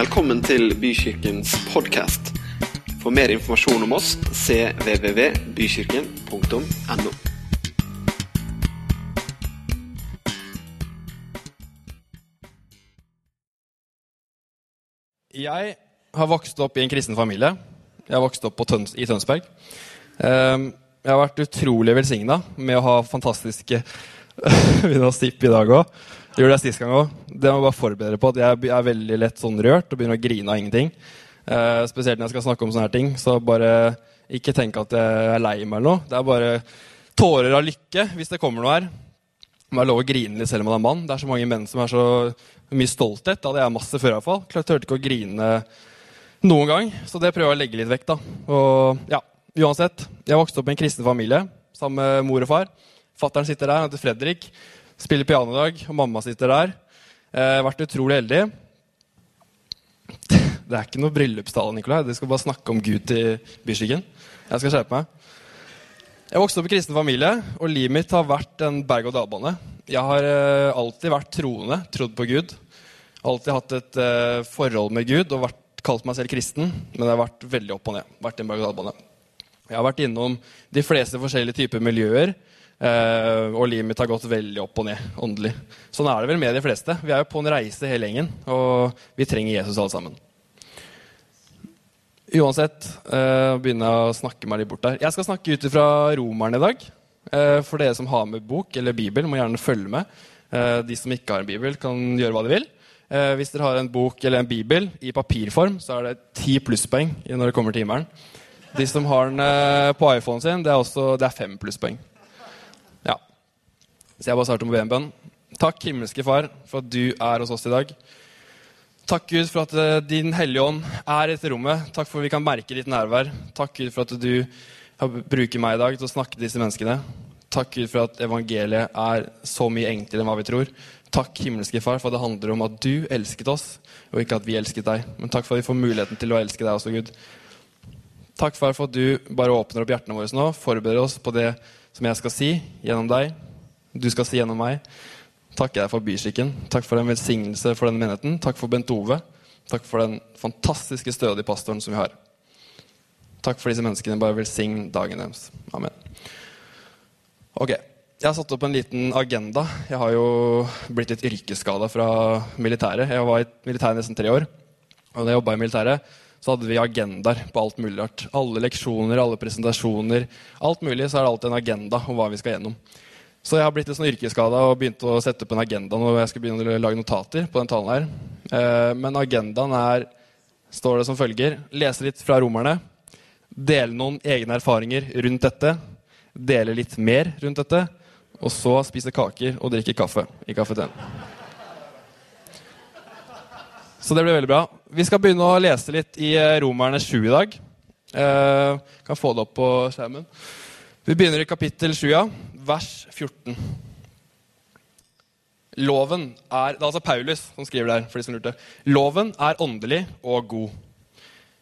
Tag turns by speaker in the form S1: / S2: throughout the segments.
S1: Velkommen til Bykirkens podkast. For mer informasjon om oss cvvvbykirken.no.
S2: Jeg har vokst opp i en kristen familie. Jeg har vokst opp Tøns i Tønsberg. Ehm, Jeg har vært utrolig velsigna med å ha fantastiske Vi har stipp i dag òg. Gjorde jeg sist gang òg. Det må jeg bare forberede på at jeg er veldig lett sånn rørt og begynner å grine av ingenting. Eh, spesielt når jeg skal snakke om sånne her ting. Så bare ikke tenk at jeg er lei meg eller noe. Det er bare tårer av lykke hvis det kommer noe her. Det er lov å grine litt selv om man er mann. Det er så mange menn som er så mye stolthet. Det hadde jeg masse før, iallfall. Turte ikke å grine noen gang. Så det prøver jeg å legge litt vekk, da. Og ja, uansett. Jeg vokste opp i en kristen familie sammen med mor og far. Fattern sitter der, han heter Fredrik. Spiller piano i dag, og mamma sitter der. Eh, vært utrolig heldig. Det er ikke noe bryllupstale, Nikolai. Du skal bare snakke om Gud til byskikken. Jeg skal skjerpe meg. Jeg vokste opp i kristen familie, og livet mitt har vært en berg-og-dal-bane. Jeg har eh, alltid vært troende, trodd på Gud. Alltid hatt et eh, forhold med Gud og vært, kalt meg selv kristen. Men det har vært veldig opp og ned. Vært en berg-og-dal-bane. Jeg har vært innom de fleste forskjellige typer miljøer. Eh, og livet mitt har gått veldig opp og ned åndelig. Sånn er det vel med de fleste. Vi er jo på en reise hele gjengen, og vi trenger Jesus alle sammen. Uansett, uh, begynner å snakke meg litt bort der. Jeg skal snakke ut fra Romeren i dag. Eh, for dere som har med bok eller bibel, må gjerne følge med. Eh, de som ikke har en bibel, kan gjøre hva de vil. Eh, hvis dere har en bok eller en bibel i papirform, så er det ti plusspoeng når det kommer til himmelen. De som har den eh, på iPhonen sin, det er, også, det er fem plusspoeng. Så jeg bare starter med å be en bønn. Takk, himmelske Far, for at du er hos oss i dag. Takk, Gud, for at eh, Din Hellige Ånd er i dette rommet. Takk for at vi kan merke ditt nærvær. Takk, Gud, for at du bruker meg i dag til å snakke til disse menneskene. Takk, Gud, for at evangeliet er så mye enklere enn hva vi tror. Takk, himmelske Far, for at det handler om at du elsket oss, og ikke at vi elsket deg. Men takk for at vi får muligheten til å elske deg også, Gud. Takk, Far, for at du bare åpner opp hjertene våre nå, forbereder oss på det som jeg skal si gjennom deg. Du skal si gjennom meg. Takker deg for byskikken. Takk for en velsignelse for denne menigheten. Takk for Bent Ove. Takk for den fantastiske, stødige pastoren som vi har. Takk for disse menneskene. Bare velsign dagen deres. Amen. Ok, Jeg har satt opp en liten agenda. Jeg har jo blitt litt yrkesskada fra militæret. Jeg var i militæret nesten tre år. Og da jeg jobba i militæret, så hadde vi agendaer på alt mulig rart. Alle leksjoner, alle presentasjoner. Alt mulig, så er det alltid en agenda om hva vi skal gjennom. Så jeg har blitt litt sånn yrkesskada og begynte å sette opp en agenda når jeg skulle begynne å lage notater på den talen her. Eh, Men agendaen er, står det som følger, lese litt fra romerne, dele noen egne erfaringer rundt dette, dele litt mer rundt dette, og så spise kaker og drikke kaffe i kafeteen. Så det blir veldig bra. Vi skal begynne å lese litt i eh, Romerne 7 i dag. Eh, kan få det opp på skjermen. Vi begynner i kapittel 7, ja, vers 14. Loven er Det er altså Paulus som skriver der. for de som lurte. Loven er åndelig og god.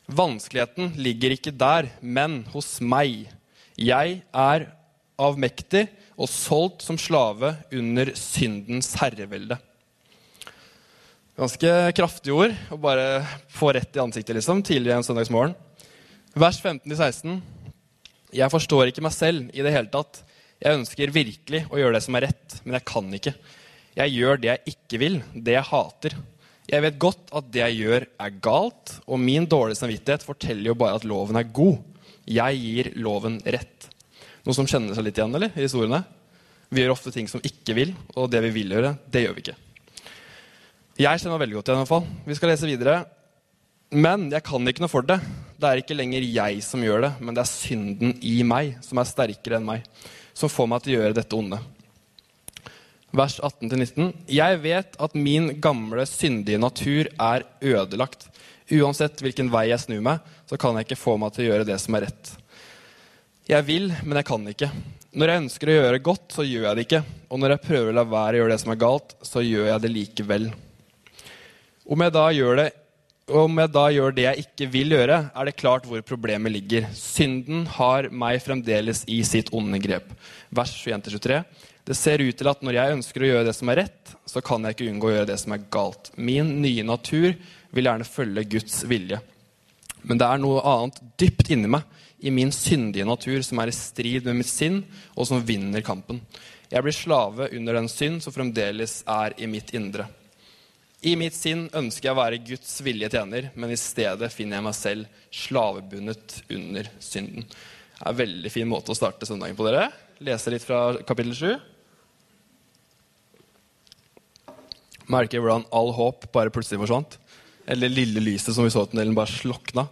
S2: Vanskeligheten ligger ikke der, men hos meg. Jeg er avmektig og solgt som slave under syndens herrevelde. Ganske kraftige ord å bare få rett i ansiktet liksom, tidlig en søndagsmorgen. Vers 15-16. Jeg forstår ikke meg selv i det hele tatt. Jeg ønsker virkelig å gjøre det som er rett, men jeg kan ikke. Jeg gjør det jeg ikke vil, det jeg hater. Jeg vet godt at det jeg gjør, er galt, og min dårlige samvittighet forteller jo bare at loven er god. Jeg gir loven rett. Noe som kjenner seg litt igjen eller, i historiene? Vi gjør ofte ting som ikke vil, og det vi vil gjøre, det gjør vi ikke. Jeg kjenner meg veldig godt igjen. i hvert fall. Vi skal lese videre. Men jeg kan ikke noe for det. Det er ikke lenger jeg som gjør det, men det er synden i meg som er sterkere enn meg, som får meg til å gjøre dette onde. Vers 18-19. Jeg vet at min gamle, syndige natur er ødelagt. Uansett hvilken vei jeg snur meg, så kan jeg ikke få meg til å gjøre det som er rett. Jeg vil, men jeg kan ikke. Når jeg ønsker å gjøre godt, så gjør jeg det ikke. Og når jeg prøver å la være å gjøre det som er galt, så gjør jeg det likevel. Om jeg da gjør det om jeg da gjør det jeg ikke vil gjøre, er det klart hvor problemet ligger. Synden har meg fremdeles i sitt onde grep. Vers 21-23. Det ser ut til at når jeg ønsker å gjøre det som er rett, så kan jeg ikke unngå å gjøre det som er galt. Min nye natur vil gjerne følge Guds vilje. Men det er noe annet dypt inni meg, i min syndige natur, som er i strid med mitt sinn, og som vinner kampen. Jeg blir slave under den synd som fremdeles er i mitt indre. I mitt sinn ønsker jeg å være Guds vilje tjener, men i stedet finner jeg meg selv slavebundet under synden. Det er en veldig fin måte å starte søndagen på, dere. Lese litt fra kapittel 7. Merker hvordan all håp bare plutselig forsvant. Eller lille lyset som vi så i tunnelen, bare slokna.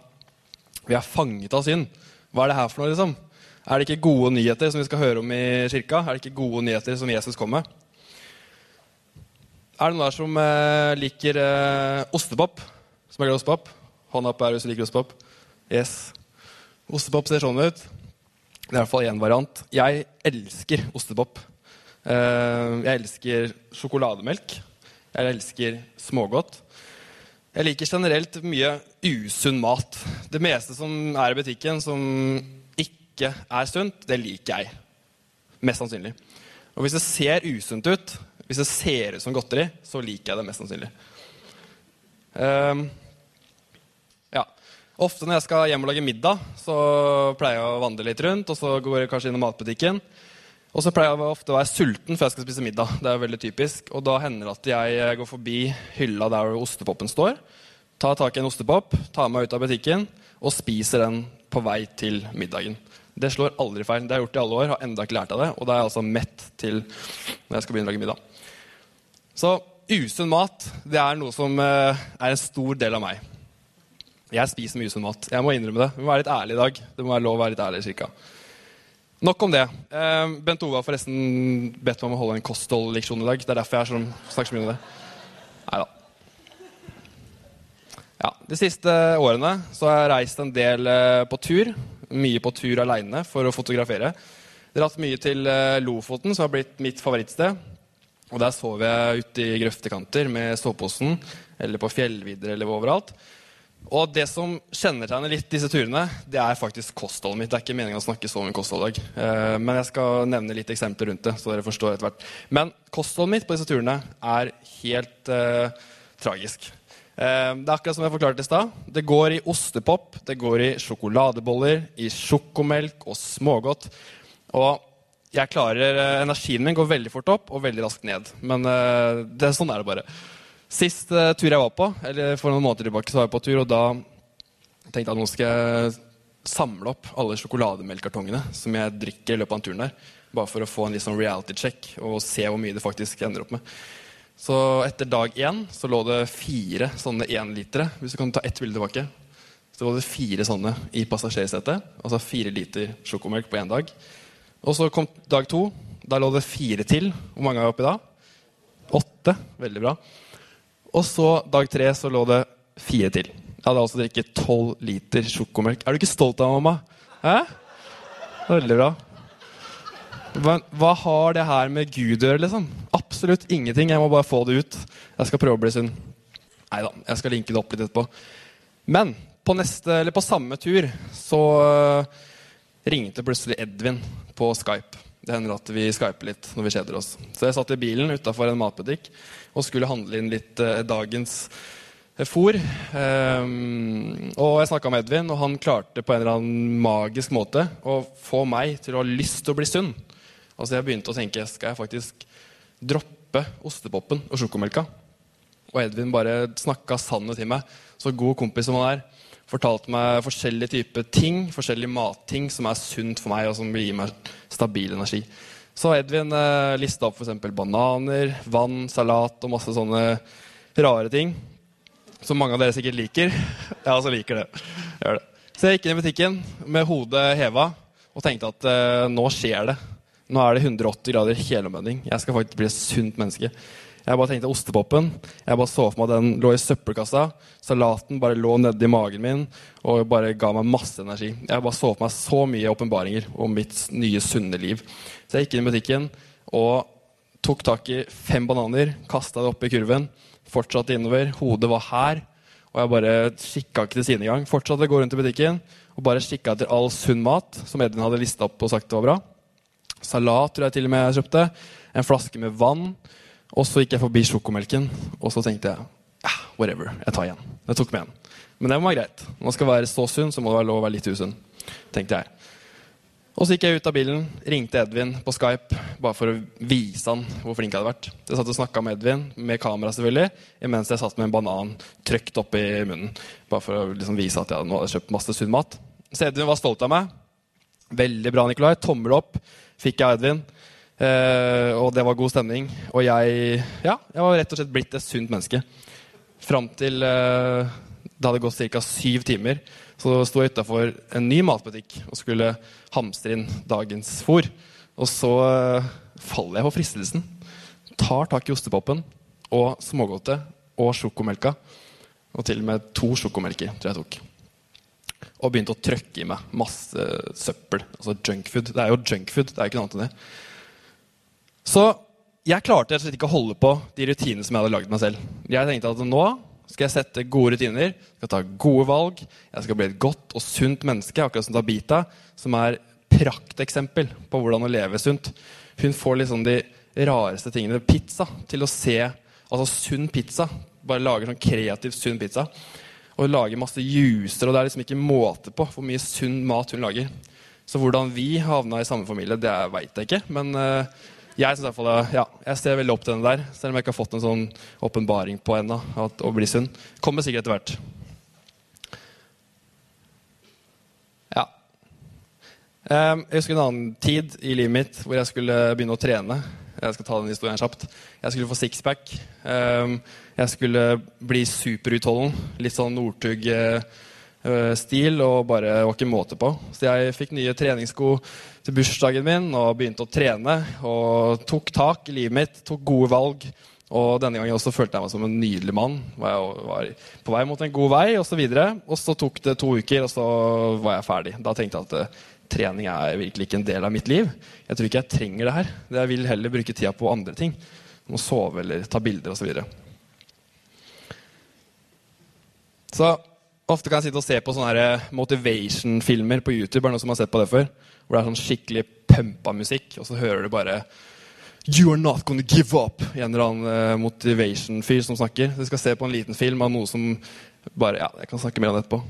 S2: Vi er fanget av synd. Hva er det her for noe, liksom? Er det ikke gode nyheter som vi skal høre om i kirka? Er det ikke gode nyheter som Jesus kom med? Er det noen der som eh, liker eh, ostepop? Som er glad i ostepop? Hånda opp her hvis du liker ostepop. Yes. Ostepop ser sånn ut. Det er i hvert fall én variant. Jeg elsker ostepop. Eh, jeg elsker sjokolademelk. Jeg elsker smågodt. Jeg liker generelt mye usunn mat. Det meste som er i butikken som ikke er sunt, det liker jeg. Mest sannsynlig. Og hvis det ser usunt ut, hvis det ser ut som godteri, så liker jeg det mest sannsynlig. Um, ja. Ofte når jeg skal hjem og lage middag, så pleier jeg å vandre litt rundt. Og så går jeg kanskje innom matbutikken. Og så pleier jeg ofte å være sulten før jeg skal spise middag. Det er veldig typisk. Og da hender det at jeg går forbi hylla der ostepopen står, tar tak i en ostepop, tar meg ut av butikken og spiser den på vei til middagen. Det slår aldri feil. Det har jeg gjort i alle år, har enda ikke lært av det. Og da er jeg altså mett til når jeg skal begynne å lage middag. Så usunn mat det er noe som eh, er en stor del av meg. Jeg spiser mye usunn mat. Jeg må innrømme det. Vi må være litt ærlig i dag. Det må være lov å være litt ærlig cirka. Nok om det. Eh, Bent Ove har forresten bedt meg om å holde en kostholdleksjon i dag. Det er derfor jeg er sånn, snakker så mye om det. Nei da. Ja, de siste årene så har jeg reist en del eh, på tur. Mye på tur aleine for å fotografere. Dratt mye til Lofoten, som har blitt mitt favorittsted. Og Der sov jeg ute i grøftekanter med soveposen, eller på fjellvidder eller overalt. Og det som kjennetegner litt disse turene, det er faktisk kostholdet mitt. Det er ikke meningen å snakke så om kosthold i dag, eh, men jeg skal nevne litt eksempler rundt det. så dere forstår etter hvert. Men kostholdet mitt på disse turene er helt uh, tragisk. Eh, det er akkurat som jeg forklarte i stad. Det går i ostepop, det går i sjokoladeboller, i sjokomelk og smågodt. Og jeg klarer, eh, energien min går veldig fort opp og veldig raskt ned. Men eh, det, sånn er det bare. Sist uh, tur jeg var på, eller for noen måneder tilbake, så var jeg på tur, og da tenkte jeg at nå skal jeg samle opp alle sjokolademelkkartongene som jeg drikker i løpet av en tur der. Bare for å få en litt sånn reality check og se hvor mye det faktisk ender opp med. Så etter dag én så lå det fire sånne énlitere. Hvis du kan ta ett bilde tilbake. Så lå det fire sånne i passasjersetet. Altså fire liter sjokomelk på én dag. Og så kom dag to. Da lå det fire til. Hvor mange er oppi da? Åtte. Veldig bra. Og så dag tre så lå det fire til. Jeg hadde altså drikket tolv liter sjokomelk. Er du ikke stolt av mamma? Hæ? Veldig bra. Men hva har det her med Gud å gjøre, liksom? Absolutt ingenting. Jeg må bare få det ut. Jeg skal prøve å bli sunn. Nei da, jeg skal linke det opp litt etterpå. Men på, neste, på samme tur så ringte plutselig Edvin på Skype. Det hender at vi skyper litt når vi kjeder oss. Så jeg satt i bilen utafor en matbutikk og skulle handle inn litt eh, dagens eh, fôr. Um, og jeg snakka med Edvin, og han klarte på en eller annen magisk måte å få meg til å ha lyst til å bli sunn. Altså Jeg begynte å tenke skal jeg faktisk droppe ostepopen og sjokomelka. Og Edvin bare snakka sannhet til meg. Så god kompis som han er fortalte meg forskjellige typer ting, forskjellige matting som er sunt for meg, og som vil gi meg stabil energi. Så har Edvin eh, lista opp f.eks. bananer, vann, salat og masse sånne rare ting. Som mange av dere sikkert liker. Ja, altså liker det. Gjør det. Så jeg gikk inn i butikken med hodet heva og tenkte at eh, nå skjer det. Nå er det 180 grader helomvending. Jeg skal faktisk bli et sunt menneske. Jeg bare tenkte ostepopen. Jeg bare så for meg at den lå i søppelkassa. Salaten bare lå nedi magen min og bare ga meg masse energi. Jeg bare så for meg så mye åpenbaringer om mitt nye, sunne liv. Så jeg gikk inn i butikken og tok tak i fem bananer, kasta det opp i kurven, fortsatte innover. Hodet var her. Og jeg bare kikka ikke til siden engang. Fortsatte å gå rundt i butikken og bare kikka etter all sunn mat som Edvin hadde lista opp og sagt det var bra. Salat tror jeg til og med jeg kjøpte. En flaske med vann. Og så gikk jeg forbi sjokomelken, og så tenkte jeg ja, whatever, jeg tar igjen. Jeg tok med en. Men det var greit. Når man skal være så sunn, så må det være lov å være litt usunn. tenkte jeg. Og så gikk jeg ut av bilen, ringte Edvin på Skype bare for å vise han hvor flink jeg hadde vært. Jeg satt og snakka med Edvin, med kamera selvfølgelig, imens jeg satt med en banan trykt oppi munnen. Bare for å liksom vise at jeg hadde kjøpt masse sunn mat. Så Edvin var stolt av meg. Veldig bra, Nikolai. Tommel opp fikk jeg av Edvin. Eh, og det var god stemning. Og jeg, ja, jeg var rett og slett blitt et sunt menneske. Fram til eh, det hadde gått ca. syv timer. Så sto jeg utafor en ny matbutikk og skulle hamstre inn dagens fôr. Og så eh, faller jeg på fristelsen. Tar tak i ostepopen og smågodtet og sjokomelka. Og til og med to sjokomelker tror jeg tok. Og begynte å trøkke i meg masse søppel. Altså junkfood. Det er jo junkfood. Det er ikke noe annet enn det. Så jeg klarte rett og slett ikke å holde på de rutinene som jeg hadde lagd meg selv. Jeg tenkte at nå skal jeg sette gode rutiner, skal ta gode valg. Jeg skal bli et godt og sunt menneske, akkurat som Tabita, som er prakteksempel på hvordan å leve sunt. Hun får liksom de rareste tingene. Pizza til å se Altså sunn pizza. Bare lager sånn kreativ, sunn pizza. Og lager masse juicer, og det er liksom ikke måte på hvor mye sunn mat hun lager. Så hvordan vi havna i samme familie, det veit jeg ikke. Men uh, jeg, synes i hvert fall, ja, jeg ser veldig opp til den der, selv om jeg ikke har fått en sånn åpenbaring på ennå. Å bli sunn. Kommer sikkert etter hvert. Ja. Ehm, jeg husker en annen tid i livet mitt hvor jeg skulle begynne å trene. Jeg skal ta den historien kjapt. Jeg skulle få sixpack. Ehm, jeg skulle bli superutholden. Litt sånn Northug eh, Eh, stil og bare var ikke måte på. Så jeg fikk nye treningssko til bursdagen min og begynte å trene. Og tok tak i livet mitt, tok gode valg. Og denne gangen også følte jeg meg som en nydelig mann. Jeg var på vei mot en god vei. Og, så og så tok det to uker, og så var jeg ferdig. Da tenkte jeg at uh, trening er virkelig ikke en del av mitt liv. Jeg tror ikke jeg trenger det her. Jeg vil heller bruke tida på andre ting. Som å sove eller ta bilder osv. Så, videre. så Ofte kan jeg sitte og se på sånne motivation-filmer på YouTube. Er det noen som har sett på det før? Hvor det er sånn skikkelig pumpa musikk, og så hører du bare You are not gonna give up! I en eller annen uh, motivation-fyr som snakker. Så Du skal se på en liten film av noe som bare Ja, jeg kan snakke mer om det etterpå.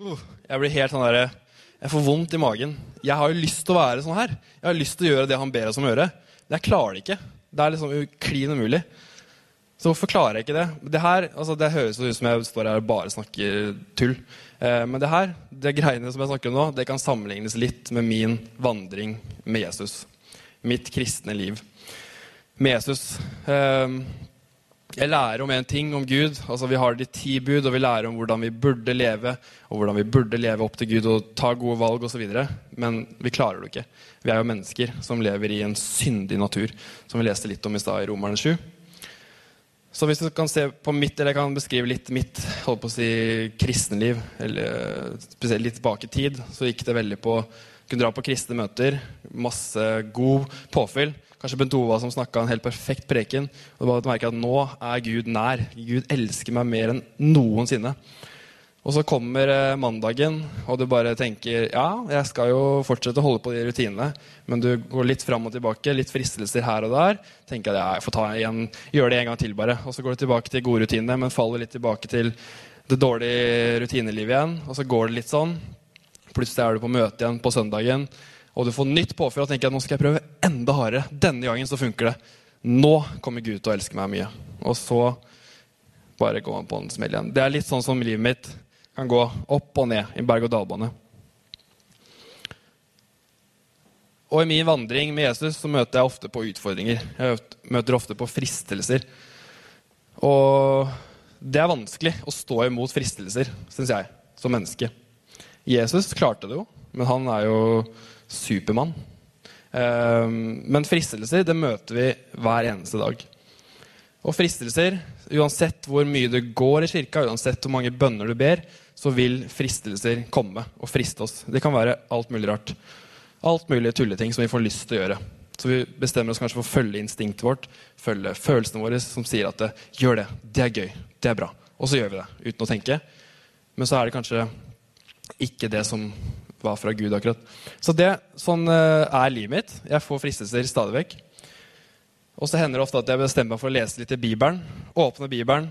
S2: Uh, jeg blir helt sånn derre Jeg får vondt i magen. Jeg har jo lyst til å være sånn her. Jeg har lyst til å gjøre det han ber oss om å gjøre. Men jeg klarer det ikke. Det er liksom klin umulig. Så hvorfor klarer jeg ikke det? Det, her, altså det høres ut som jeg står her og bare snakker tull. Eh, men det her, det greiene som jeg snakker om nå, det kan sammenlignes litt med min vandring med Jesus. Mitt kristne liv med Jesus. Eh, jeg lærer om en ting om Gud. altså Vi har de ti bud, og vi lærer om hvordan vi burde leve, og hvordan vi burde leve opp til Gud og ta gode valg osv. Men vi klarer det ikke. Vi er jo mennesker som lever i en syndig natur, som vi leste litt om i stad i Romerne 7. Så hvis du kan se på mitt, eller jeg kan beskrive litt mitt holdt på å si, kristenliv, eller spesielt litt tilbake i tid, så gikk det veldig på kunne dra på kristne møter. Masse god påfyll. Kanskje Bent Ova som snakka en helt perfekt preken. Og å merke at nå er Gud nær. Gud elsker meg mer enn noensinne. Og så kommer eh, mandagen, og du bare tenker ja, jeg skal jo fortsette å holde på de rutinene, men du går litt fram og tilbake, litt fristelser her og der. tenker at ja, jeg får igjen, gjøre det en gang til, bare. Og så går du tilbake til gode rutiner, men faller litt tilbake til det dårlige rutinelivet igjen. Og så går det litt sånn. Plutselig er du på møte igjen på søndagen, og du får nytt påfyll og tenker at nå skal jeg prøve enda hardere. Denne gangen så funker det. Nå kommer Gud til å elske meg mye. Og så bare går man på en smell igjen. Det er litt sånn som livet mitt kan gå opp og ned i berg-og-dal-bane. Og i min vandring med Jesus så møter jeg ofte på utfordringer. Jeg møter ofte på fristelser. Og det er vanskelig å stå imot fristelser, syns jeg, som menneske. Jesus klarte det jo, men han er jo Supermann. Ehm, men fristelser det møter vi hver eneste dag. Og fristelser, uansett hvor mye du går i kirka, uansett hvor mange bønner du ber, så vil fristelser komme og friste oss. Det kan være alt mulig rart. Alt mulig tulleting som vi får lyst til å gjøre. Så vi bestemmer oss kanskje for å følge instinktet vårt, følge følelsene våre, som sier at det, gjør det, det er gøy, det er bra. Og så gjør vi det uten å tenke. Men så er det kanskje ikke det som var fra Gud akkurat. Så det, sånn eh, er livet mitt. Jeg får fristelser stadig vekk. Og så hender det ofte at jeg bestemmer meg for å lese litt i Bibelen. Åpne Bibelen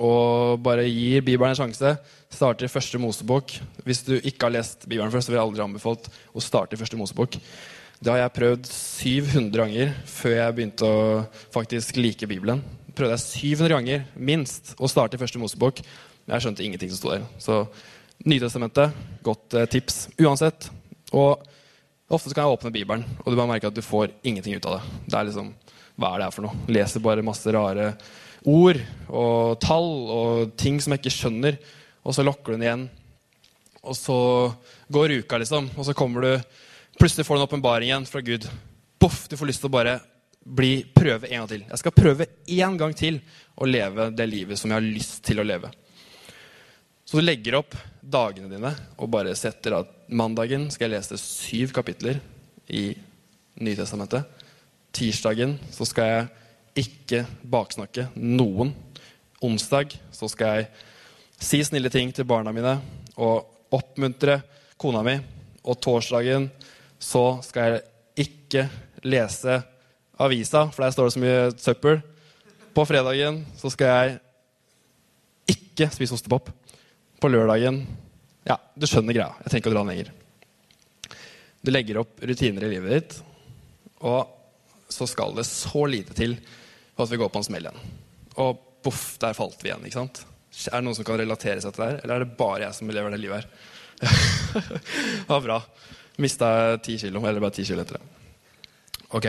S2: og bare gir Bibelen en sjanse. Starter i første Mosebok. Hvis du ikke har lest Bibelen før, så vil jeg aldri anbefalt å starte i første Mosebok. Det har jeg prøvd 700 ganger før jeg begynte å faktisk like Bibelen. Prøvde jeg 700 ganger minst å starte i første Mosebok. Men jeg skjønte ingenting som sto der. Så Nytestamentet, godt eh, tips. Uansett. Og ofte så kan jeg åpne Bibelen, og du bare merker at du får ingenting ut av det. Det er liksom, Hva er det her for noe? Leser bare masse rare ord og tall og ting som jeg ikke skjønner. Og så lokker du den igjen. Og så går uka, liksom. Og så kommer du Plutselig får du en åpenbaring igjen fra Gud. Boff, du får lyst til å bare bli, prøve en gang til. Jeg skal prøve en gang til å leve det livet som jeg har lyst til å leve. Så du legger opp dagene dine og bare setter at mandagen skal jeg lese syv kapitler i Nytestamentet. Tirsdagen så skal jeg ikke baksnakke noen. Onsdag så skal jeg si snille ting til barna mine og oppmuntre kona mi. Og torsdagen så skal jeg ikke lese avisa, for der står det så mye søppel. På fredagen så skal jeg ikke spise ostepop. På lørdagen Ja, du skjønner greia. Jeg trenger ikke å dra den lenger. Du legger opp rutiner i livet ditt, og så skal det så lite til for at vi går på en smell igjen. Og poff, der falt vi igjen. ikke sant? Er det noen som kan relatere seg til det her, eller er det bare jeg som lever det livet her? det bra. Mista ti kilo, eller bare ti kilo etter det. Ok.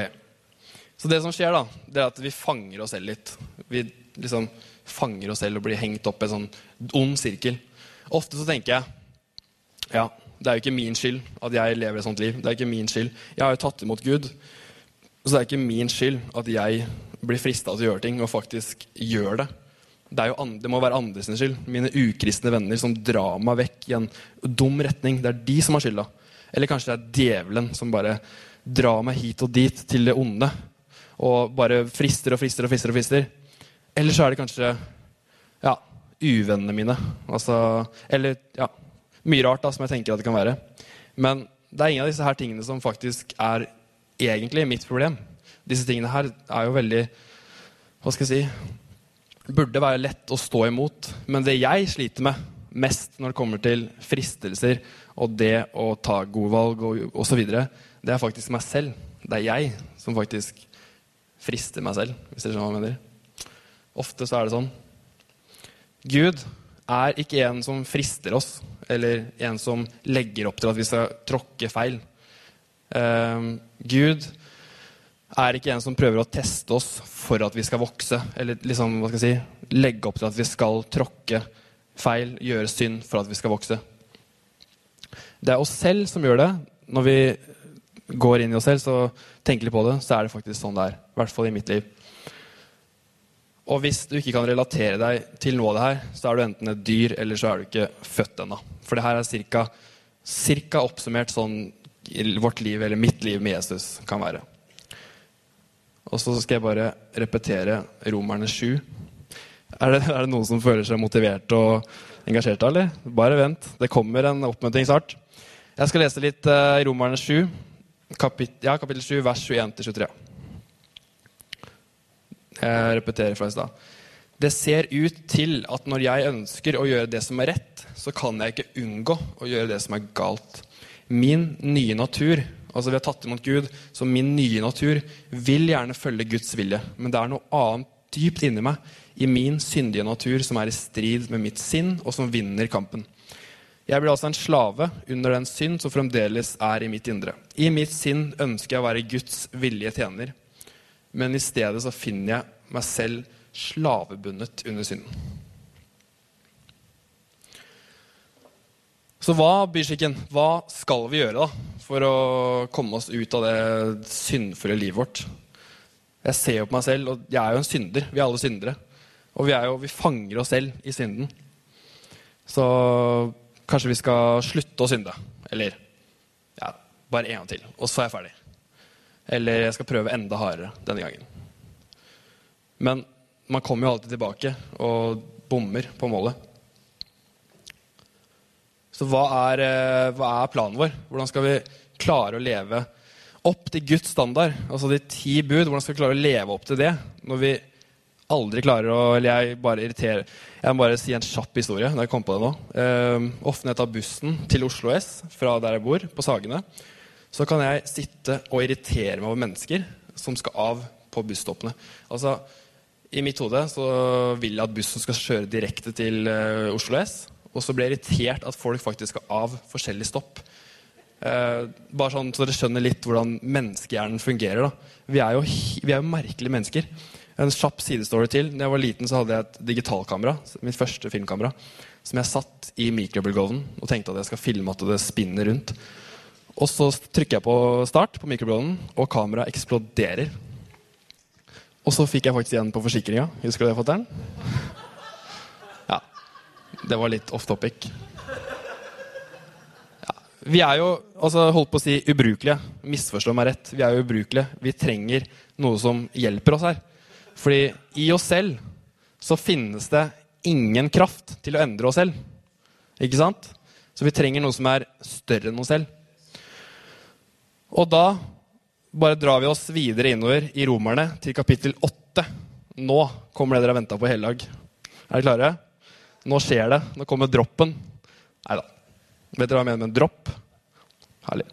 S2: Så det som skjer, da, det er at vi fanger oss selv litt. Vi liksom fanger oss selv og blir hengt opp i en sånn ond sirkel. Ofte så tenker jeg ja, det er jo ikke min skyld at jeg lever et sånt liv. Det er ikke min skyld. Jeg har jo tatt imot Gud. Så det er ikke min skyld at jeg blir frista til å gjøre ting, og faktisk gjør det. Det, jo, det må være andres skyld. Mine ukristne venner som drar meg vekk i en dum retning. Det er de som har skylda. Eller kanskje det er djevelen som bare drar meg hit og dit til det onde og bare frister og frister og frister. og frister. Eller så er det kanskje uvennene mine. Altså, eller ja, mye rart da, som jeg tenker at det kan være. Men det er ingen av disse her tingene som faktisk er egentlig mitt problem. Disse tingene her er jo veldig Hva skal jeg si Burde være lett å stå imot. Men det jeg sliter med mest når det kommer til fristelser og det å ta gode valg og osv., det er faktisk meg selv. Det er jeg som faktisk frister meg selv, hvis dere skjønner hva jeg mener. Ofte så er det sånn. Gud er ikke en som frister oss, eller en som legger opp til at vi skal tråkke feil. Uh, Gud er ikke en som prøver å teste oss for at vi skal vokse, eller liksom, hva skal jeg si, legge opp til at vi skal tråkke feil, gjøre synd for at vi skal vokse. Det er oss selv som gjør det. Når vi går inn i oss selv, så tenker litt på det, så er det faktisk sånn det er. I hvert fall i mitt liv. Og hvis du ikke kan relatere deg til noe av det her, så er du enten et dyr, eller så er du ikke født ennå. For det her er cirka, oppsummert sånn vårt liv, eller mitt liv med Jesus, kan være. Og så skal jeg bare repetere Romerne 7. Er det, er det noen som føler seg motivert og engasjert, eller? Bare vent. Det kommer en oppmuntring snart. Jeg skal lese litt uh, Romerne 7 kapit ja, kapittel 7, vers 21-23. Jeg repeterer fra i stad. Det ser ut til at når jeg ønsker å gjøre det som er rett, så kan jeg ikke unngå å gjøre det som er galt. Min nye natur, altså vi har tatt imot Gud, så min nye natur vil gjerne følge Guds vilje. Men det er noe annet dypt inni meg, i min syndige natur, som er i strid med mitt sinn, og som vinner kampen. Jeg blir altså en slave under den synd som fremdeles er i mitt indre. I mitt sinn ønsker jeg å være Guds vilje tjener, men i stedet så finner jeg meg selv slavebundet under synden. Så hva, byskikken, hva skal vi gjøre da for å komme oss ut av det syndfulle livet vårt? Jeg ser jo på meg selv, og jeg er jo en synder. Vi er alle syndere. Og vi, jo, vi fanger oss selv i synden. Så Kanskje vi skal slutte å synde. Eller ja, bare en gang til, og så er jeg ferdig. Eller jeg skal prøve enda hardere denne gangen. Men man kommer jo alltid tilbake og bommer på målet. Så hva er, eh, hva er planen vår? Hvordan skal vi klare å leve opp til Guds standard? Altså de ti bud. Hvordan skal vi klare å leve opp til det når vi aldri klarer å Eller jeg bare irriterer Jeg må bare si en kjapp historie. når jeg kom på det nå. Eh, ofte når bussen til Oslo S fra der jeg bor, på Sagene, så kan jeg sitte og irritere meg over mennesker som skal av på busstoppene. Altså, I mitt hode så vil jeg at bussen skal kjøre direkte til uh, Oslo S. Og så blir jeg irritert at folk faktisk skal av forskjellige stopp. Uh, bare sånn så dere skjønner litt hvordan menneskehjernen fungerer. da. Vi er jo, vi er jo merkelige mennesker. En kjapp sidestory til. Da jeg var liten, så hadde jeg et digitalkamera. Mitt første filmkamera. Som jeg satt i mikrobølgeovnen og tenkte at jeg skal filme at det spinner rundt. Og så trykker jeg på start på mikrobølgeovnen, og kameraet eksploderer. Og så fikk jeg faktisk igjen på forsikringa. Husker du det, fatter'n? Ja. Det var litt off topic. Ja. Vi er jo altså, holdt på å si ubrukelige. Misforstå meg rett. Vi er jo ubrukelige. Vi trenger noe som hjelper oss her. Fordi i oss selv så finnes det ingen kraft til å endre oss selv. Ikke sant? Så vi trenger noe som er større enn oss selv. Og da bare drar vi oss videre innover i Romerne til kapittel 8. Nå kommer det dere har venta på hele dag. Er dere klare? Nå skjer det. Nå kommer droppen. Nei da. Vet dere hva jeg mener med en dropp? Herlig.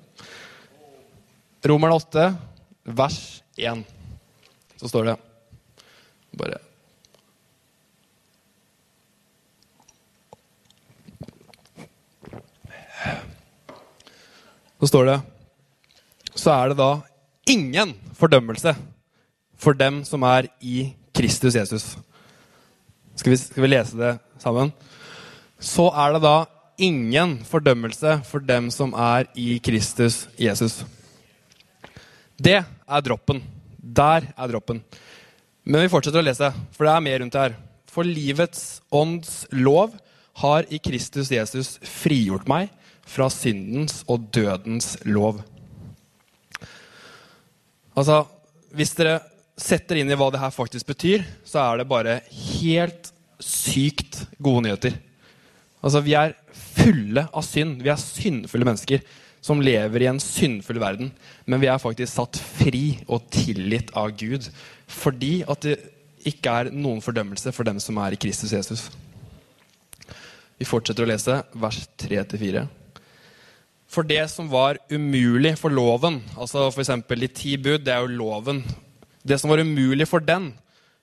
S2: Romerne 8, vers 1. Så står det bare Så står det Så er det da ingen fordømmelse for dem som er i Kristus Jesus. Skal vi, skal vi lese det sammen? Så er det da ingen fordømmelse for dem som er i Kristus Jesus. Det er droppen. Der er droppen. Men vi fortsetter å lese, for det er mer rundt det her. For livets ånds lov har i Kristus Jesus frigjort meg fra syndens og dødens lov. Altså, hvis dere setter inn i hva det her faktisk betyr, så er det bare helt sykt gode nyheter. Altså, vi er fulle av synd. Vi er syndfulle mennesker som lever i en syndfull verden. Men vi er faktisk satt fri og tilgitt av Gud fordi at det ikke er noen fordømmelse for dem som er i Kristus Jesus. Vi fortsetter å lese vers 3-4. For det som var umulig for loven, altså f.eks. de ti bud, det er jo loven. Det som var umulig for den,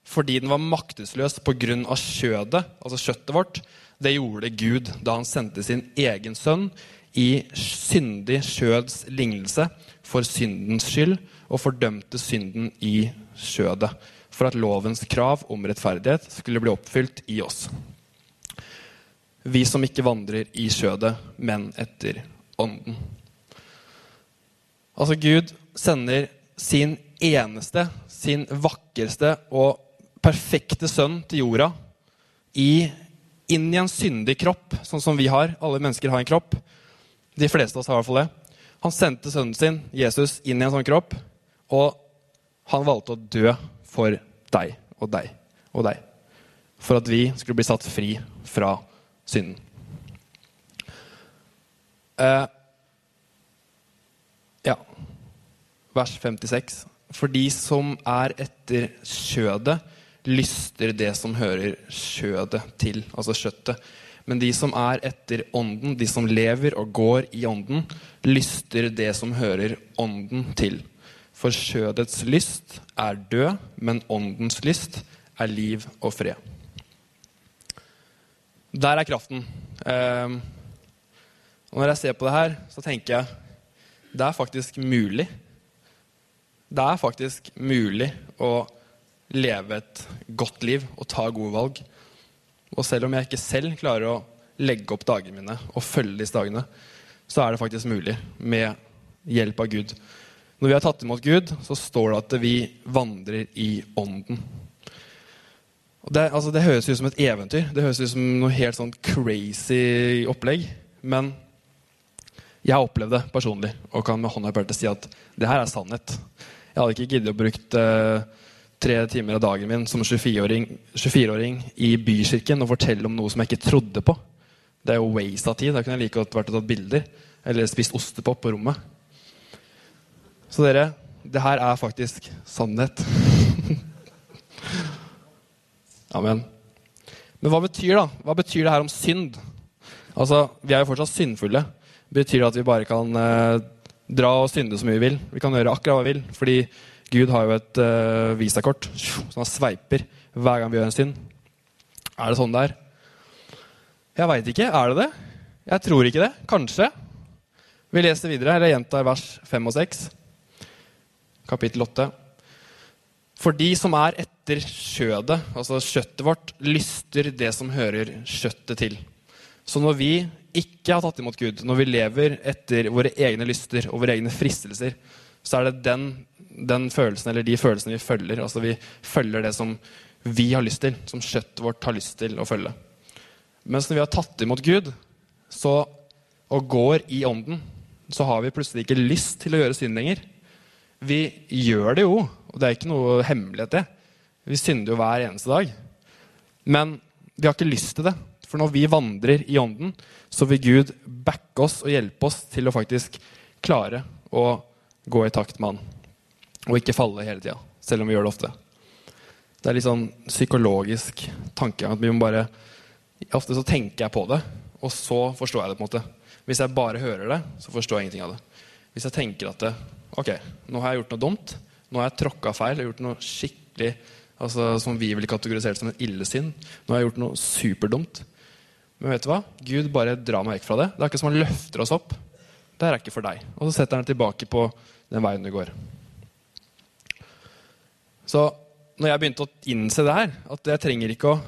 S2: fordi den var maktesløs pga. kjødet, altså kjøttet vårt, det gjorde Gud da han sendte sin egen sønn i syndig kjøds lignelse for syndens skyld og fordømte synden i kjødet, for at lovens krav om rettferdighet skulle bli oppfylt i oss. Vi som ikke vandrer i kjødet, men etter ånden. Altså, Gud sender sin eneste, sin vakreste og perfekte sønn til jorda i, inn i en syndig kropp, sånn som vi har. Alle mennesker har en kropp. De fleste av oss har i hvert fall det. Han sendte sønnen sin, Jesus, inn i en sånn kropp, og han valgte å dø for deg og deg og deg. For at vi skulle bli satt fri fra synden. Eh, ja, vers 56. For de som er etter kjødet, lyster det som hører kjødet til, altså kjøttet. Men de som er etter ånden, de som lever og går i ånden, lyster det som hører ånden til. For kjødets lyst er død, men åndens lyst er liv og fred. Der er kraften. Eh, og når jeg ser på det her, så tenker jeg det er faktisk mulig. Det er faktisk mulig å leve et godt liv og ta gode valg. Og selv om jeg ikke selv klarer å legge opp dagene mine og følge disse dagene, så er det faktisk mulig med hjelp av Gud. Når vi har tatt imot Gud, så står det at vi vandrer i ånden. Det, altså, det høres ut som et eventyr. Det høres ut som noe helt sånn crazy opplegg. Men jeg har opplevd det personlig og kan med hånda i beltet si at det her er sannhet. Jeg hadde ikke giddet å bruke uh, tre timer av dagen min som 24-åring 24 i bykirken og fortelle om noe som jeg ikke trodde på. Det er jo waste av tid. Da kunne jeg like godt vært og tatt bilder. Eller spist ostepop på rommet. Så dere, det her er faktisk sannhet. Amen. Men hva betyr da? Hva betyr det her om synd? Altså, Vi er jo fortsatt syndfulle. Betyr det at vi bare kan eh, dra og synde så mye vi vil? Vi kan gjøre akkurat hva vi vil. Fordi Gud har jo et eh, visakort som han sveiper hver gang vi gjør en synd. Er det sånn det er? Jeg veit ikke. Er det det? Jeg tror ikke det. Kanskje. Vi leser videre, eller gjentar vers 5 og 6. Kapittel 8. For de som er etter kjødet, altså kjøttet vårt, lyster det som hører kjøttet til. Så når vi ikke har tatt imot Gud, når vi lever etter våre egne lyster og våre egne fristelser, så er det den, den følelsen eller de følelsene vi følger. Altså vi følger det som vi har lyst til, som kjøttet vårt har lyst til å følge. Mens når vi har tatt imot Gud så, og går i ånden, så har vi plutselig ikke lyst til å gjøre synd lenger. Vi gjør det jo, og det er ikke noe hemmelighet, det. Vi synder jo hver eneste dag. Men vi har ikke lyst til det. For når vi vandrer i ånden, så vil Gud backe oss og hjelpe oss til å faktisk klare å gå i takt med Han. Og ikke falle hele tida, selv om vi gjør det ofte. Det er litt sånn psykologisk tankegang at vi må bare Ofte så tenker jeg på det, og så forstår jeg det. på en måte. Hvis jeg bare hører det, så forstår jeg ingenting av det. Hvis jeg tenker at det, ok, nå har jeg gjort noe dumt, nå har jeg tråkka feil, og gjort noe skikkelig altså, som vi ville kategorisert som en illesinn, nå har jeg gjort noe superdumt. Men vet du hva? Gud bare drar meg vekk fra det. Det er ikke som han løfter oss opp. Det er ikke for deg. Og så setter han deg tilbake på den veien du går. Så når jeg begynte å innse det her, at jeg trenger ikke å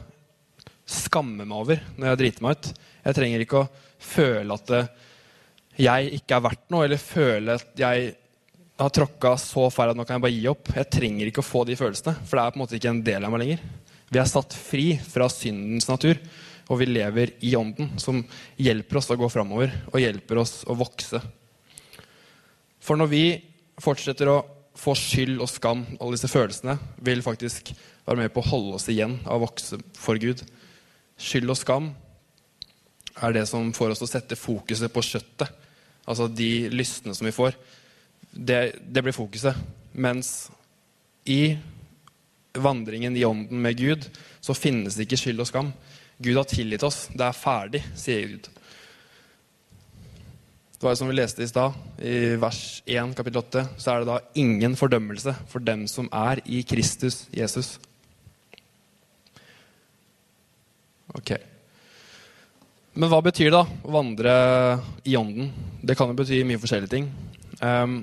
S2: skamme meg over når jeg driter meg ut. Jeg trenger ikke å føle at jeg ikke er verdt noe, eller føle at jeg har tråkka så feil at nå kan jeg bare gi opp. Jeg trenger ikke å få de følelsene, for det er på en måte ikke en del av meg lenger. Vi er satt fri fra syndens natur, og vi lever i ånden, som hjelper oss å gå framover og hjelper oss å vokse. For når vi fortsetter å få skyld og skam, alle disse følelsene, vil faktisk være med på å holde oss igjen av å vokse for Gud. Skyld og skam er det som får oss å sette fokuset på kjøttet. Altså de lystene som vi får. Det, det blir fokuset. Mens i vandringen i ånden med Gud så finnes ikke skyld og skam. Gud har tilgitt oss. Det er ferdig, sier Gud. Det var som vi leste i stad, i vers 1 kapittel 8, så er det da ingen fordømmelse for dem som er i Kristus Jesus. Ok. Men hva betyr det da å vandre i ånden? Det kan jo bety mye forskjellige ting. Um,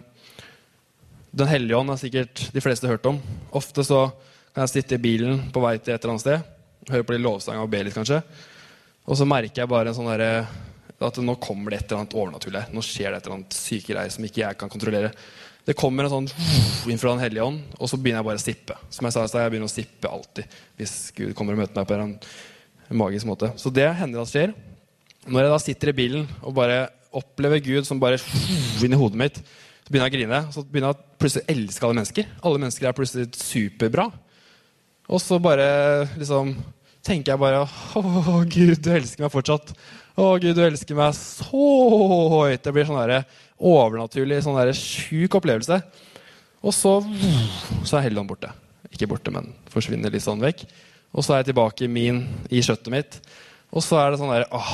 S2: den hellige ånd har sikkert de fleste hørt om. Ofte så kan jeg sitte i bilen på vei til et eller annet sted, høre på litt lovsang og be litt, kanskje. Og så merker jeg bare en sånn der, at nå kommer det et eller annet overnaturlig. Nå skjer det et eller annet syke greier som ikke jeg kan kontrollere. Det kommer en sånn inn fra Den hellige ånd, og så begynner jeg bare å sippe. Som jeg sa, jeg begynner å sippe alltid hvis Gud kommer og møter meg på en magisk måte. Så det hender at skjer. Når jeg da sitter i bilen og bare opplever Gud som bare inn i hodet mitt, så begynner jeg å grine. Så begynner jeg å plutselig elske alle mennesker. Alle mennesker er plutselig superbra. Og så bare liksom tenker jeg bare Å, Gud, du elsker meg fortsatt. Å, Gud, du elsker meg så høyt. Det blir sånn der overnaturlig, sånn der sjuk opplevelse. Og så, så er Helligånd borte. Ikke borte, men forsvinner litt sånn vekk. Og så er jeg tilbake i min, i kjøttet mitt. Og så er det sånn der åh,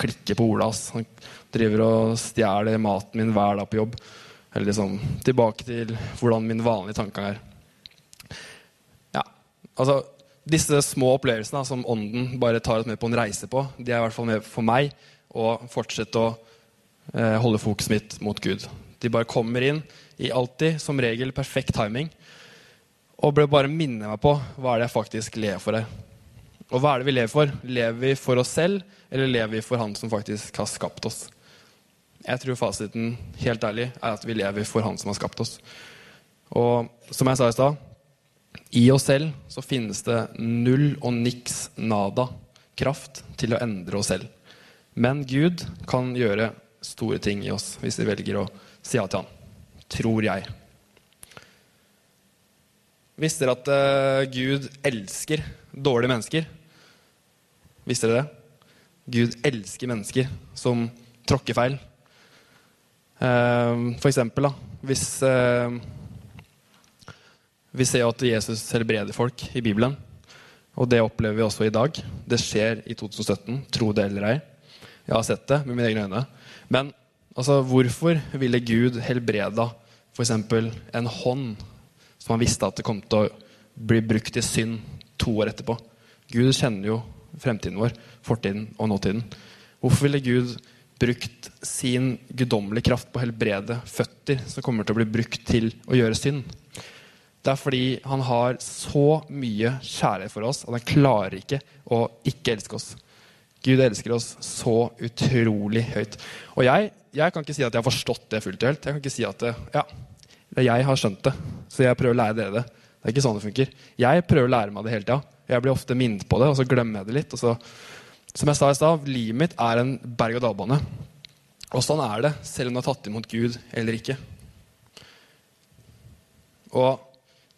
S2: klikke på Ola. ass. Han driver og stjeler maten min hver dag på jobb. Eller liksom tilbake til hvordan min vanlige tankegang er. Ja, altså Disse små opplevelsene som ånden bare tar oss med på en reise på, de er i hvert fall med for meg å fortsette å eh, holde fokuset mitt mot Gud. De bare kommer inn i alltid, som regel, perfekt timing. Og ble bare minne meg på hva er det jeg faktisk lever for her. Og hva er det vi lever for? Lever vi for oss selv, eller lever vi for Han som faktisk har skapt oss? Jeg tror fasiten, helt ærlig, er at vi lever for Han som har skapt oss. Og som jeg sa i stad, i oss selv så finnes det null og niks nada kraft til å endre oss selv. Men Gud kan gjøre store ting i oss hvis vi velger å si ja til Han. Tror jeg. Visste dere at uh, Gud elsker dårlige mennesker? Visste dere det? Gud elsker mennesker som tråkker feil. Eh, for eksempel, da, hvis eh, Vi ser jo at Jesus helbreder folk i Bibelen. Og det opplever vi også i dag. Det skjer i 2017, tro det eller ei. Jeg har sett det med mine egne øyne. Men altså, hvorfor ville Gud helbreda f.eks. en hånd som han visste at det kom til å bli brukt i synd to år etterpå? Gud kjenner jo fremtiden vår, fortiden og nåtiden. Hvorfor ville Gud brukt sin guddommelige kraft på å helbrede føtter som kommer til å bli brukt til å gjøre synd? Det er fordi han har så mye kjærlighet for oss at han klarer ikke å ikke elske oss. Gud elsker oss så utrolig høyt. Og jeg, jeg kan ikke si at jeg har forstått det fullt og helt. Jeg kan ikke si at ja, jeg har skjønt det, så jeg prøver å lære dere det. Det er ikke sånn det funker. Jeg prøver å lære meg det hele tida. Jeg blir ofte minnet på det, og så glemmer jeg det litt. Så, som jeg sa i stad, livet mitt er en berg-og-dal-bane. Og sånn er det, selv om du har tatt imot Gud eller ikke. Og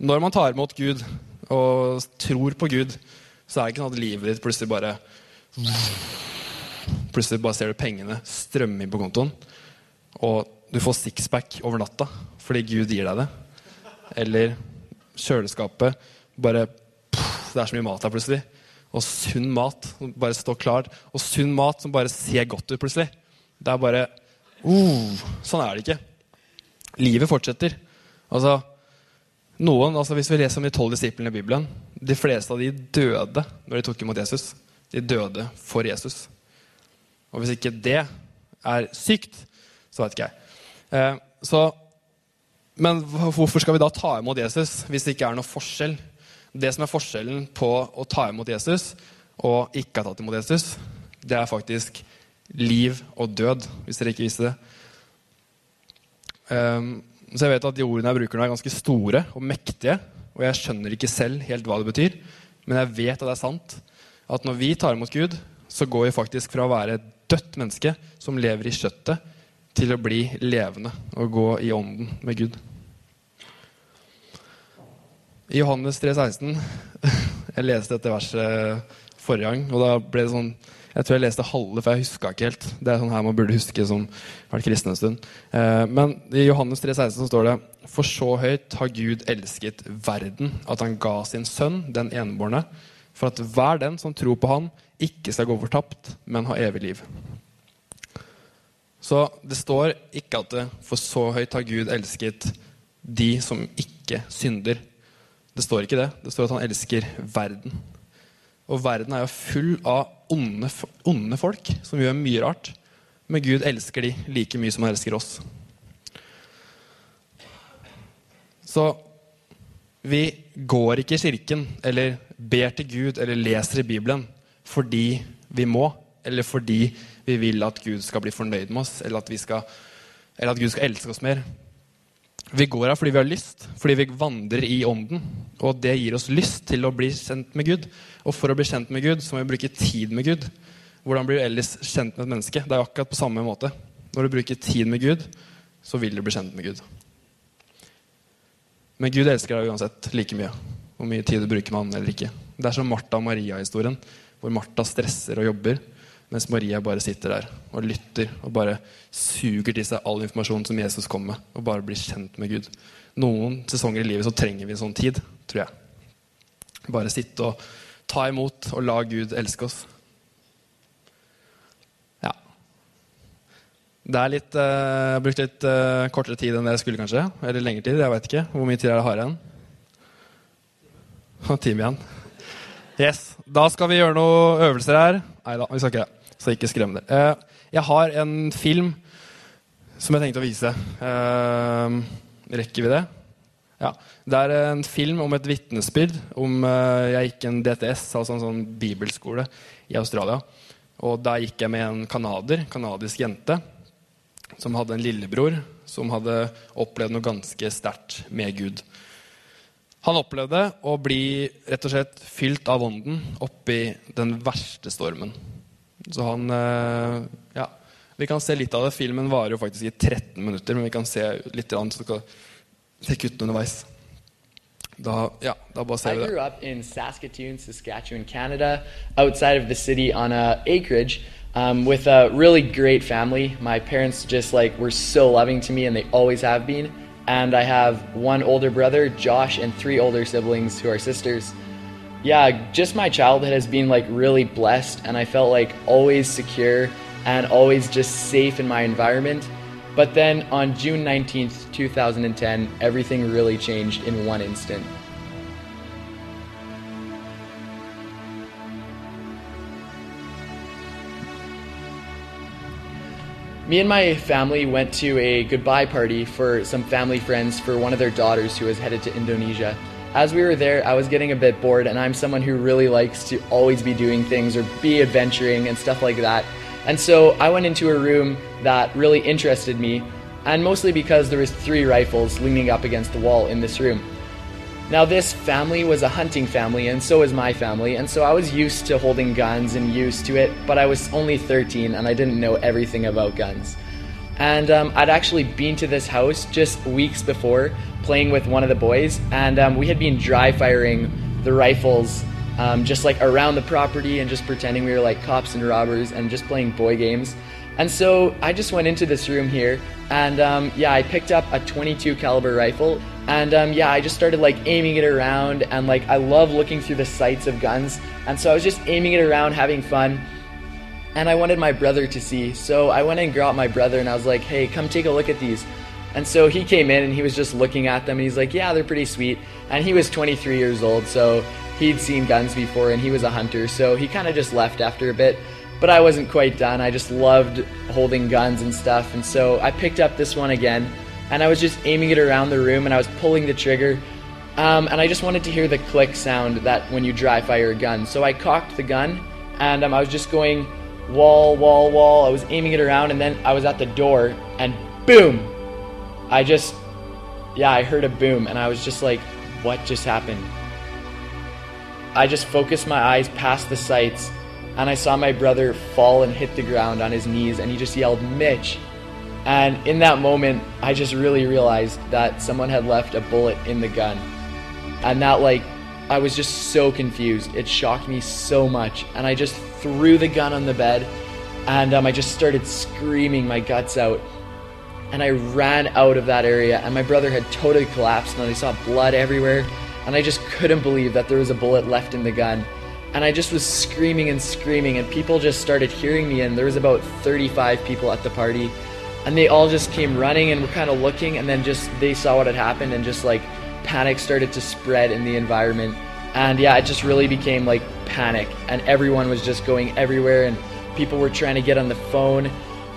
S2: når man tar imot Gud og tror på Gud, så er det ikke sånn at livet ditt plutselig bare Plutselig bare ser du pengene strømme inn på kontoen, og du får sixpack over natta fordi Gud gir deg det. Eller kjøleskapet bare Det er så mye mat her plutselig. Og sunn mat som bare står klar. Og sunn mat som bare ser godt ut plutselig. Det er bare uh, Sånn er det ikke. Livet fortsetter. Altså, noen, altså Hvis vi leser om de tolv disiplene i Bibelen De fleste av de døde når de tok imot Jesus. De døde for Jesus. Og hvis ikke det er sykt, så vet ikke jeg. Eh, så, men hvorfor skal vi da ta imot Jesus hvis det ikke er noe forskjell? Det som er forskjellen på å ta imot Jesus og ikke ha tatt imot Jesus, det er faktisk liv og død, hvis dere ikke visste det. Um, så jeg vet at de ordene jeg bruker nå, er ganske store og mektige. Og jeg skjønner ikke selv helt hva det betyr, men jeg vet at det er sant. At når vi tar imot Gud, så går vi faktisk fra å være et dødt menneske som lever i kjøttet, til å bli levende og gå i ånden med Gud. I Johannes 3, 16 Jeg leste dette verset forrige gang, og da ble det sånn Jeg tror jeg leste halve, for jeg huska ikke helt. Det er sånn her man burde huske som har vært kristen en stund. Eh, men i Johannes 3, 16 så står det For så høyt har Gud elsket verden, at han ga sin sønn, den enebårne, for at hver den som tror på han, ikke skal gå fortapt, men ha evig liv. Så det står ikke at det, for så høyt har Gud elsket de som ikke synder. Det står ikke det. Det står at han elsker verden. Og verden er jo full av onde, onde folk som gjør mye rart. Men Gud elsker de like mye som han elsker oss. Så vi går ikke i kirken eller ber til Gud eller leser i Bibelen fordi vi må, eller fordi vi vil at Gud skal bli fornøyd med oss, eller at, skal, eller at Gud skal elske oss mer. Vi går her fordi vi har lyst, fordi vi vandrer i ånden. Og det gir oss lyst til å bli kjent med Gud. Og for å bli kjent med Gud, så må vi bruke tid med Gud. Hvordan blir du ellers kjent med et menneske? Det er akkurat på samme måte. Når du bruker tid med Gud, så vil du bli kjent med Gud. Men Gud elsker deg uansett like mye. Hvor mye tid du bruker med han eller ikke. Det er som Martha og Maria-historien, hvor Martha stresser og jobber. Mens Maria bare sitter der og lytter og bare suger til seg all informasjon som Jesus kom med. Og bare blir kjent med Gud. Noen sesonger i livet så trenger vi en sånn tid, tror jeg. Bare sitte og ta imot og la Gud elske oss. Ja. Det er litt, uh, Jeg har brukt litt uh, kortere tid enn jeg skulle, kanskje. Eller lengre tid. jeg vet ikke. Hvor mye tid er det jeg har igjen? En time igjen. Yes. Da skal vi gjøre noen øvelser her. Nei da, vi skal ikke det. Så ikke skrem dere. Eh, jeg har en film som jeg tenkte å vise. Eh, rekker vi det? Ja. Det er en film om et vitnesbyrd om eh, Jeg gikk en DTS, altså en sånn bibelskole i Australia. Og der gikk jeg med en canadier, canadisk jente, som hadde en lillebror som hadde opplevd noe ganske sterkt med Gud. Han opplevde å bli rett og slett fylt av ånden oppi den verste stormen. Så han eh, Ja, vi kan se litt av det. Filmen varer jo faktisk i 13 minutter, men vi kan se litt så kuttene underveis. Da, ja, da bare ser vi det.
S3: I grew up in Saskatoon, Saskatchewan, Canada, outside of the city on a acreage um, with a really great family. My parents just like were so loving to me, and they always have been. And I have one older brother, Josh, and three older siblings who are sisters. Yeah, just my childhood has been like really blessed, and I felt like always secure and always just safe in my environment. But then on June 19th, 2010, everything really changed in one instant. Me and my family went to a goodbye party for some family friends for one of their daughters who was headed to Indonesia. As we were there, I was getting a bit bored, and I'm someone who really likes to always be doing things or be adventuring and stuff like that. And so I went into a room that really interested me, and mostly because there was three rifles leaning up against the wall in this room. Now this family was a hunting family and so was my family and so I was used to holding guns and used to it but I was only 13 and I didn't know everything about guns. And um, I'd actually been to this house just weeks before playing with one of the boys and um, we had been dry firing the rifles um, just like around the property and just pretending we were like cops and robbers and just playing boy games. And so I just went into this room here and um, yeah, I picked up a 22 caliber rifle and um, yeah, I just started like aiming it around, and like I love looking through the sights of guns, and so I was just aiming it around, having fun. And I wanted my brother to see, so I went and got my brother, and I was like, "Hey, come take a look at these." And so he came in, and he was just looking at them, and he's like, "Yeah, they're pretty sweet." And he was 23 years old, so he'd seen guns before, and he was a hunter, so he kind of just left after a bit. But I wasn't quite done. I just loved holding guns and stuff, and so I picked up this one again and I was just aiming it around the room and I was pulling the trigger. Um, and I just wanted to hear the click sound that when you dry fire a gun. So I cocked the gun and um, I was just going wall, wall, wall. I was aiming it around and then I was at the door and boom! I just, yeah, I heard a boom and I was just like, what just happened? I just focused my eyes past the sights and I saw my brother fall and hit the ground on his knees and he just yelled, Mitch, and in that moment, I just really realized that someone had left a bullet in the gun. And that, like, I was just so confused. It shocked me so much. And I just threw the gun on the bed and um, I just started screaming my guts out. And I ran out of that area, and my brother had totally collapsed, and I saw blood everywhere. And I just couldn't believe that there was a bullet left in the gun. And I just was screaming and screaming, and people just started hearing me. And there was about 35 people at the party and they all just came running and were kind of looking and then just they saw what had happened and just like panic started to spread in the environment and yeah it just really became like panic and everyone was just going everywhere and people were trying to get on the phone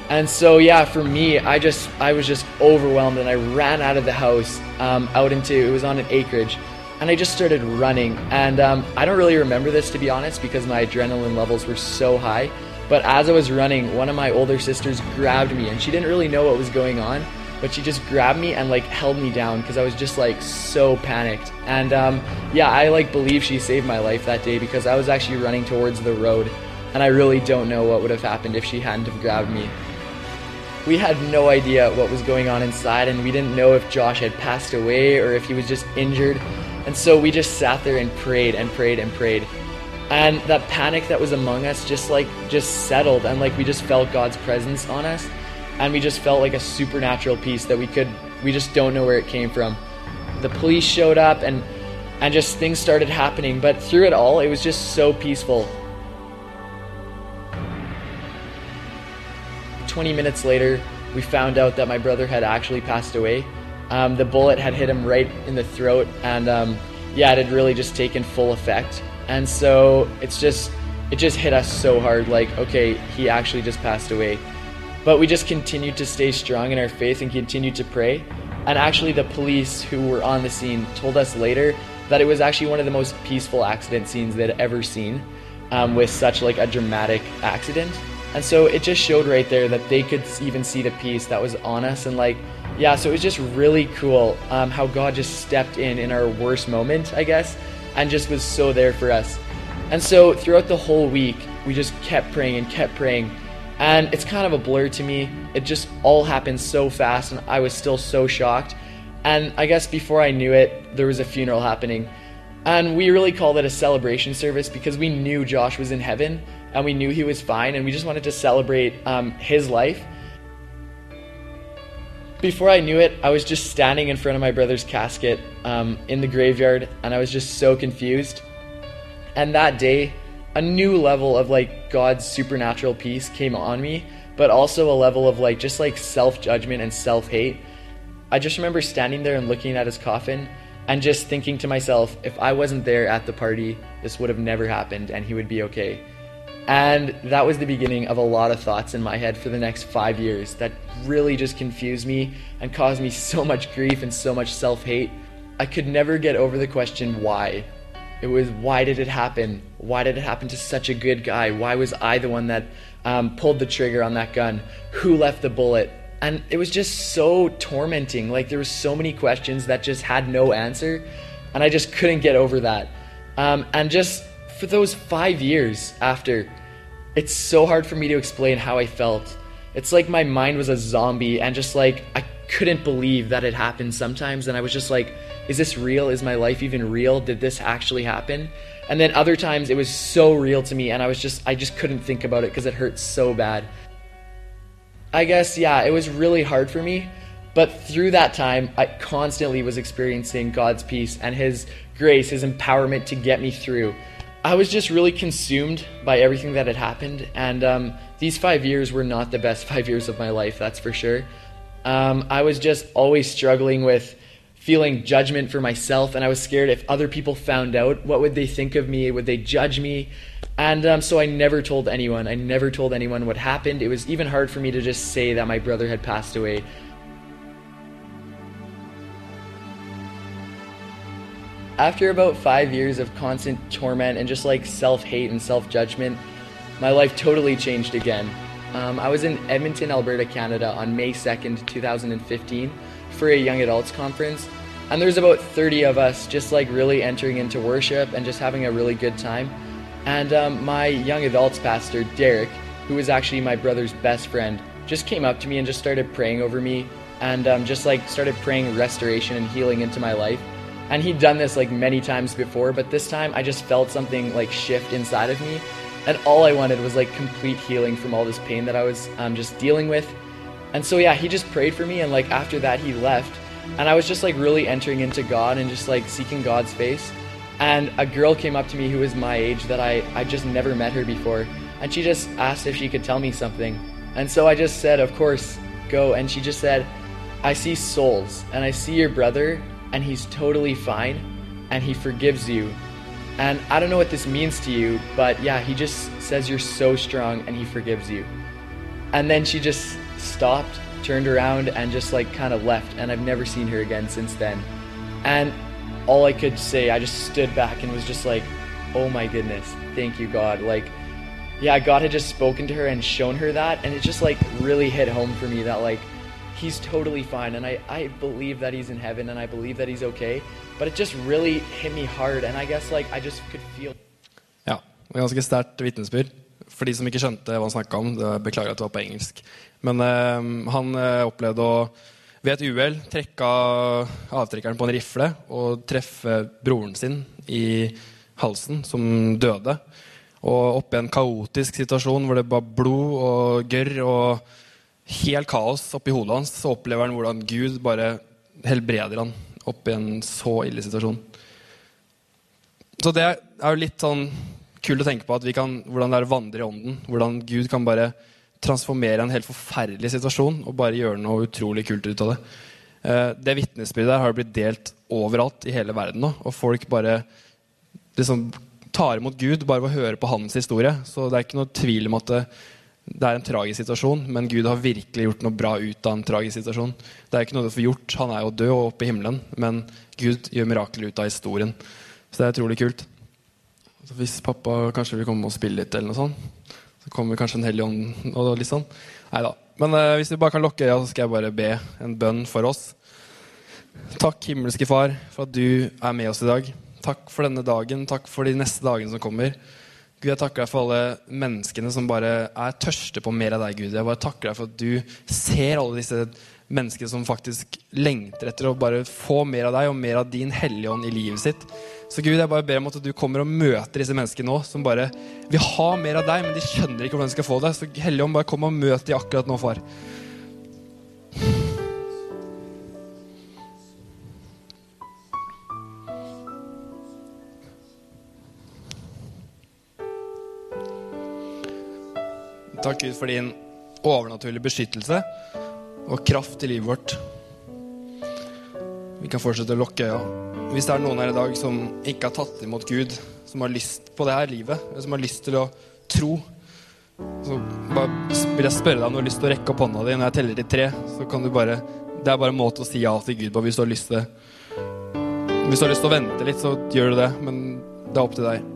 S3: and so yeah for me i just i was just overwhelmed and i ran out of the house um, out into it was on an acreage and i just started running and um, i don't really remember this to be honest because my adrenaline levels were so high but as I was running, one of my older sisters grabbed me, and she didn't really know what was going on, but she just grabbed me and like held me down because I was just like so panicked. And um, yeah, I like believe she saved my life that day because I was actually running towards the road, and I really don't know what would have happened if she hadn't have grabbed me. We had no idea what was going on inside, and we didn't know if Josh had passed away or if he was just injured. And so we just sat there and prayed and prayed and prayed. And that panic that was among us just like just settled. And like we just felt god's presence on us. And we just felt like a supernatural peace that we could we just don't know where it came from. The police showed up and and just things started happening. But through it all it was just so peaceful. 20 minutes later we found out that my brother had actually passed away um, the bullet had hit him right in the throat and um, yeah it had really just taken full effect. And so it's just it just hit us so hard like okay he actually just passed away. But we just continued to stay strong in our faith and continued to pray. And actually the police who were on the scene told us later that it was actually one of the most peaceful accident scenes they'd ever seen um, with such like a dramatic accident. And so it just showed right there that they could even see the peace that was on us and like yeah so it was just really cool um, how god just stepped in in our worst moment i guess and just was so there for us. And so throughout the whole week, we just kept praying and kept praying. And it's kind of a blur to me. It just all happened so fast, and I was still so shocked. And I guess before I knew it, there was a funeral happening. And we really called it a celebration service because we knew Josh was in heaven and we knew he was fine and we just wanted to celebrate um, his life. Before I knew it, I was just standing in front of my brother's casket um, in the graveyard and I was just so confused. And that day, a new level of like God's supernatural peace came on me, but also a level of like just like self judgment and self hate. I just remember standing there and looking at his coffin and just thinking to myself, if I wasn't there at the party, this would have never happened and he would be okay. And that was the beginning of a lot of thoughts in my head for the next five years that really just confused me and caused me so much grief and so much self hate. I could never get over the question why. It was why did it happen? Why did it happen to such a good guy? Why was I the one that um, pulled the trigger on that gun? Who left the bullet? And it was just so tormenting. Like there were so many questions that just had no answer, and I just couldn't get over that. Um, and just for those five years after, it's so hard for me to explain how I felt. It's like my mind was a zombie, and just like I couldn't believe that it happened sometimes, and I was just like, is this real? Is my life even real? Did this actually happen? And then other times it was so real to me, and I was just I just couldn't think about it because it hurt so bad. I guess, yeah, it was really hard for me. But through that time, I constantly was experiencing God's peace and His grace, His empowerment to get me through. I was just really consumed by everything that had happened. And um, these five years were not the best five years of my life, that's for sure. Um, I was just always struggling with feeling judgment for myself, and I was scared if other people found out, what would they think of me? Would they judge me? And um, so I never told anyone. I never told anyone what happened. It was even hard for me to just say that my brother had passed away. After about five years of constant torment and just like self hate and self judgment, my life totally changed again. Um, I was in Edmonton, Alberta, Canada on May 2nd, 2015 for a young adults conference. And there was about 30 of us just like really entering into worship and just having a really good time. And um, my young adults pastor, Derek, who was actually my brother's best friend, just came up to me and just started praying over me and um, just like started praying restoration and healing into my life. And he'd done this like many times before, but this time I just felt something like shift inside of me. And all I wanted was like complete healing from all this pain that I was um, just dealing with. And so, yeah, he just prayed for me. And like after that, he left. And I was just like really entering into God and just like seeking God's face and a girl came up to me who was my age that I, I just never met her before and she just asked if she could tell me something and so i just said of course go and she just said i see souls and i see your brother and he's totally fine and he forgives you and i don't know what this means to you but yeah he just says you're so strong and he forgives you and then she just stopped turned around and just like kind of left and i've never seen her again since then and all I could say, I just stood back and was just like, oh my goodness, thank you, God. Like, yeah, God had just spoken to her and shown her that. And it just like really hit home for me that like, he's totally fine. And I, I believe that he's in heaven and I believe that he's okay. But it just really hit me hard. And I guess like I just could feel.
S2: Ja, ganske sterkt vitnesbyrd. For de som ikke skjønte hva han snakka om, det beklager at det var på engelsk. Men uh, han uh, opplevde å ved et uhell trekke avtrekkeren på en rifle og treffe broren sin i halsen, som døde. Og oppe i en kaotisk situasjon hvor det var blod og gørr og helt kaos oppi hodet hans, så opplever han hvordan Gud bare helbreder han oppi en så ille situasjon. Så det er jo litt sånn kult å tenke på at vi kan, hvordan det er å vandre i ånden. Hvordan Gud kan bare transformere en helt forferdelig situasjon og bare gjøre noe utrolig kult ut av det. Eh, det vitnesbyrdet der har blitt delt overalt i hele verden nå. Og folk bare liksom tar imot Gud bare ved å høre på hans historie. Så det er ikke noe tvil om at det, er en tragisk situasjon, men Gud har virkelig gjort noe bra ut av en tragisk situasjon. Det er ikke noe du får gjort. Han er jo død og oppe i himmelen, men Gud gjør mirakler ut av historien. Så det er utrolig kult. Så hvis pappa kanskje vil komme og spille litt, eller noe sånt så kommer kanskje en hellig ånd og litt sånn. Nei da. Men uh, hvis vi bare kan lukke øya, så skal jeg bare be en bønn for oss. Takk, himmelske Far, for at du er med oss i dag. Takk for denne dagen. Takk for de neste dagene som kommer. Gud, jeg takker deg for alle menneskene som bare er tørste på mer av deg, Gud. Jeg bare takker deg for at du ser alle disse menneskene som faktisk lengter etter å bare få mer av deg og mer av din hellige ånd i livet sitt. Så Gud, jeg bare ber om at du kommer og møter disse menneskene nå, som bare vil ha mer av deg, men de skjønner ikke hvordan de skal få det. Så Hellige ånd, bare kom og møt dem akkurat nå, far. Takk, Gud, for din overnaturlige beskyttelse og kraft i livet vårt. Vi kan fortsette å lukke øya. Hvis det er noen her i dag som ikke har tatt imot Gud, som har lyst på det her livet, som har lyst til å tro, så vil jeg spørre deg om du har lyst til å rekke opp hånda di når jeg teller til tre. Så kan du bare Det er bare en måte å si ja til Gud på hvis du har lyst til det. Hvis du har lyst til å vente litt, så gjør du det, men det er opp til deg.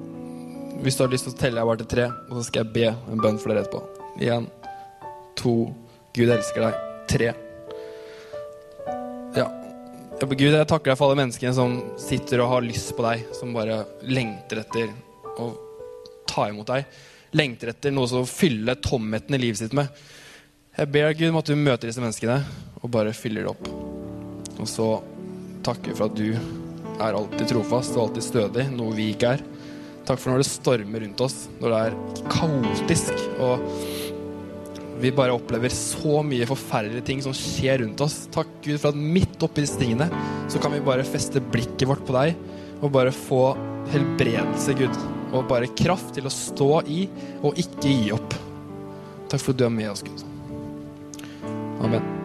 S2: Hvis du har lyst til å telle jeg bare til tre, og så skal jeg be en bønn for dere etterpå. Én, to Gud elsker deg. Tre. Ja. Gud, jeg takker deg for alle menneskene som sitter og har lyst på deg, som bare lengter etter å ta imot deg. Lengter etter noe som fyller tomheten i livet sitt med. Jeg ber deg, Gud, om at du møter disse menneskene og bare fyller det opp. Og så takker vi for at du er alltid trofast og alltid stødig, noe vi ikke er. Takk for når det stormer rundt oss, når det er kaotisk og vi bare opplever så mye forferdelige ting som skjer rundt oss. Takk Gud for at midt oppi disse tingene så kan vi bare feste blikket vårt på deg og bare få helbredelse, Gud. Og bare kraft til å stå i og ikke gi opp. Takk for at du er med oss, Gud. Amen.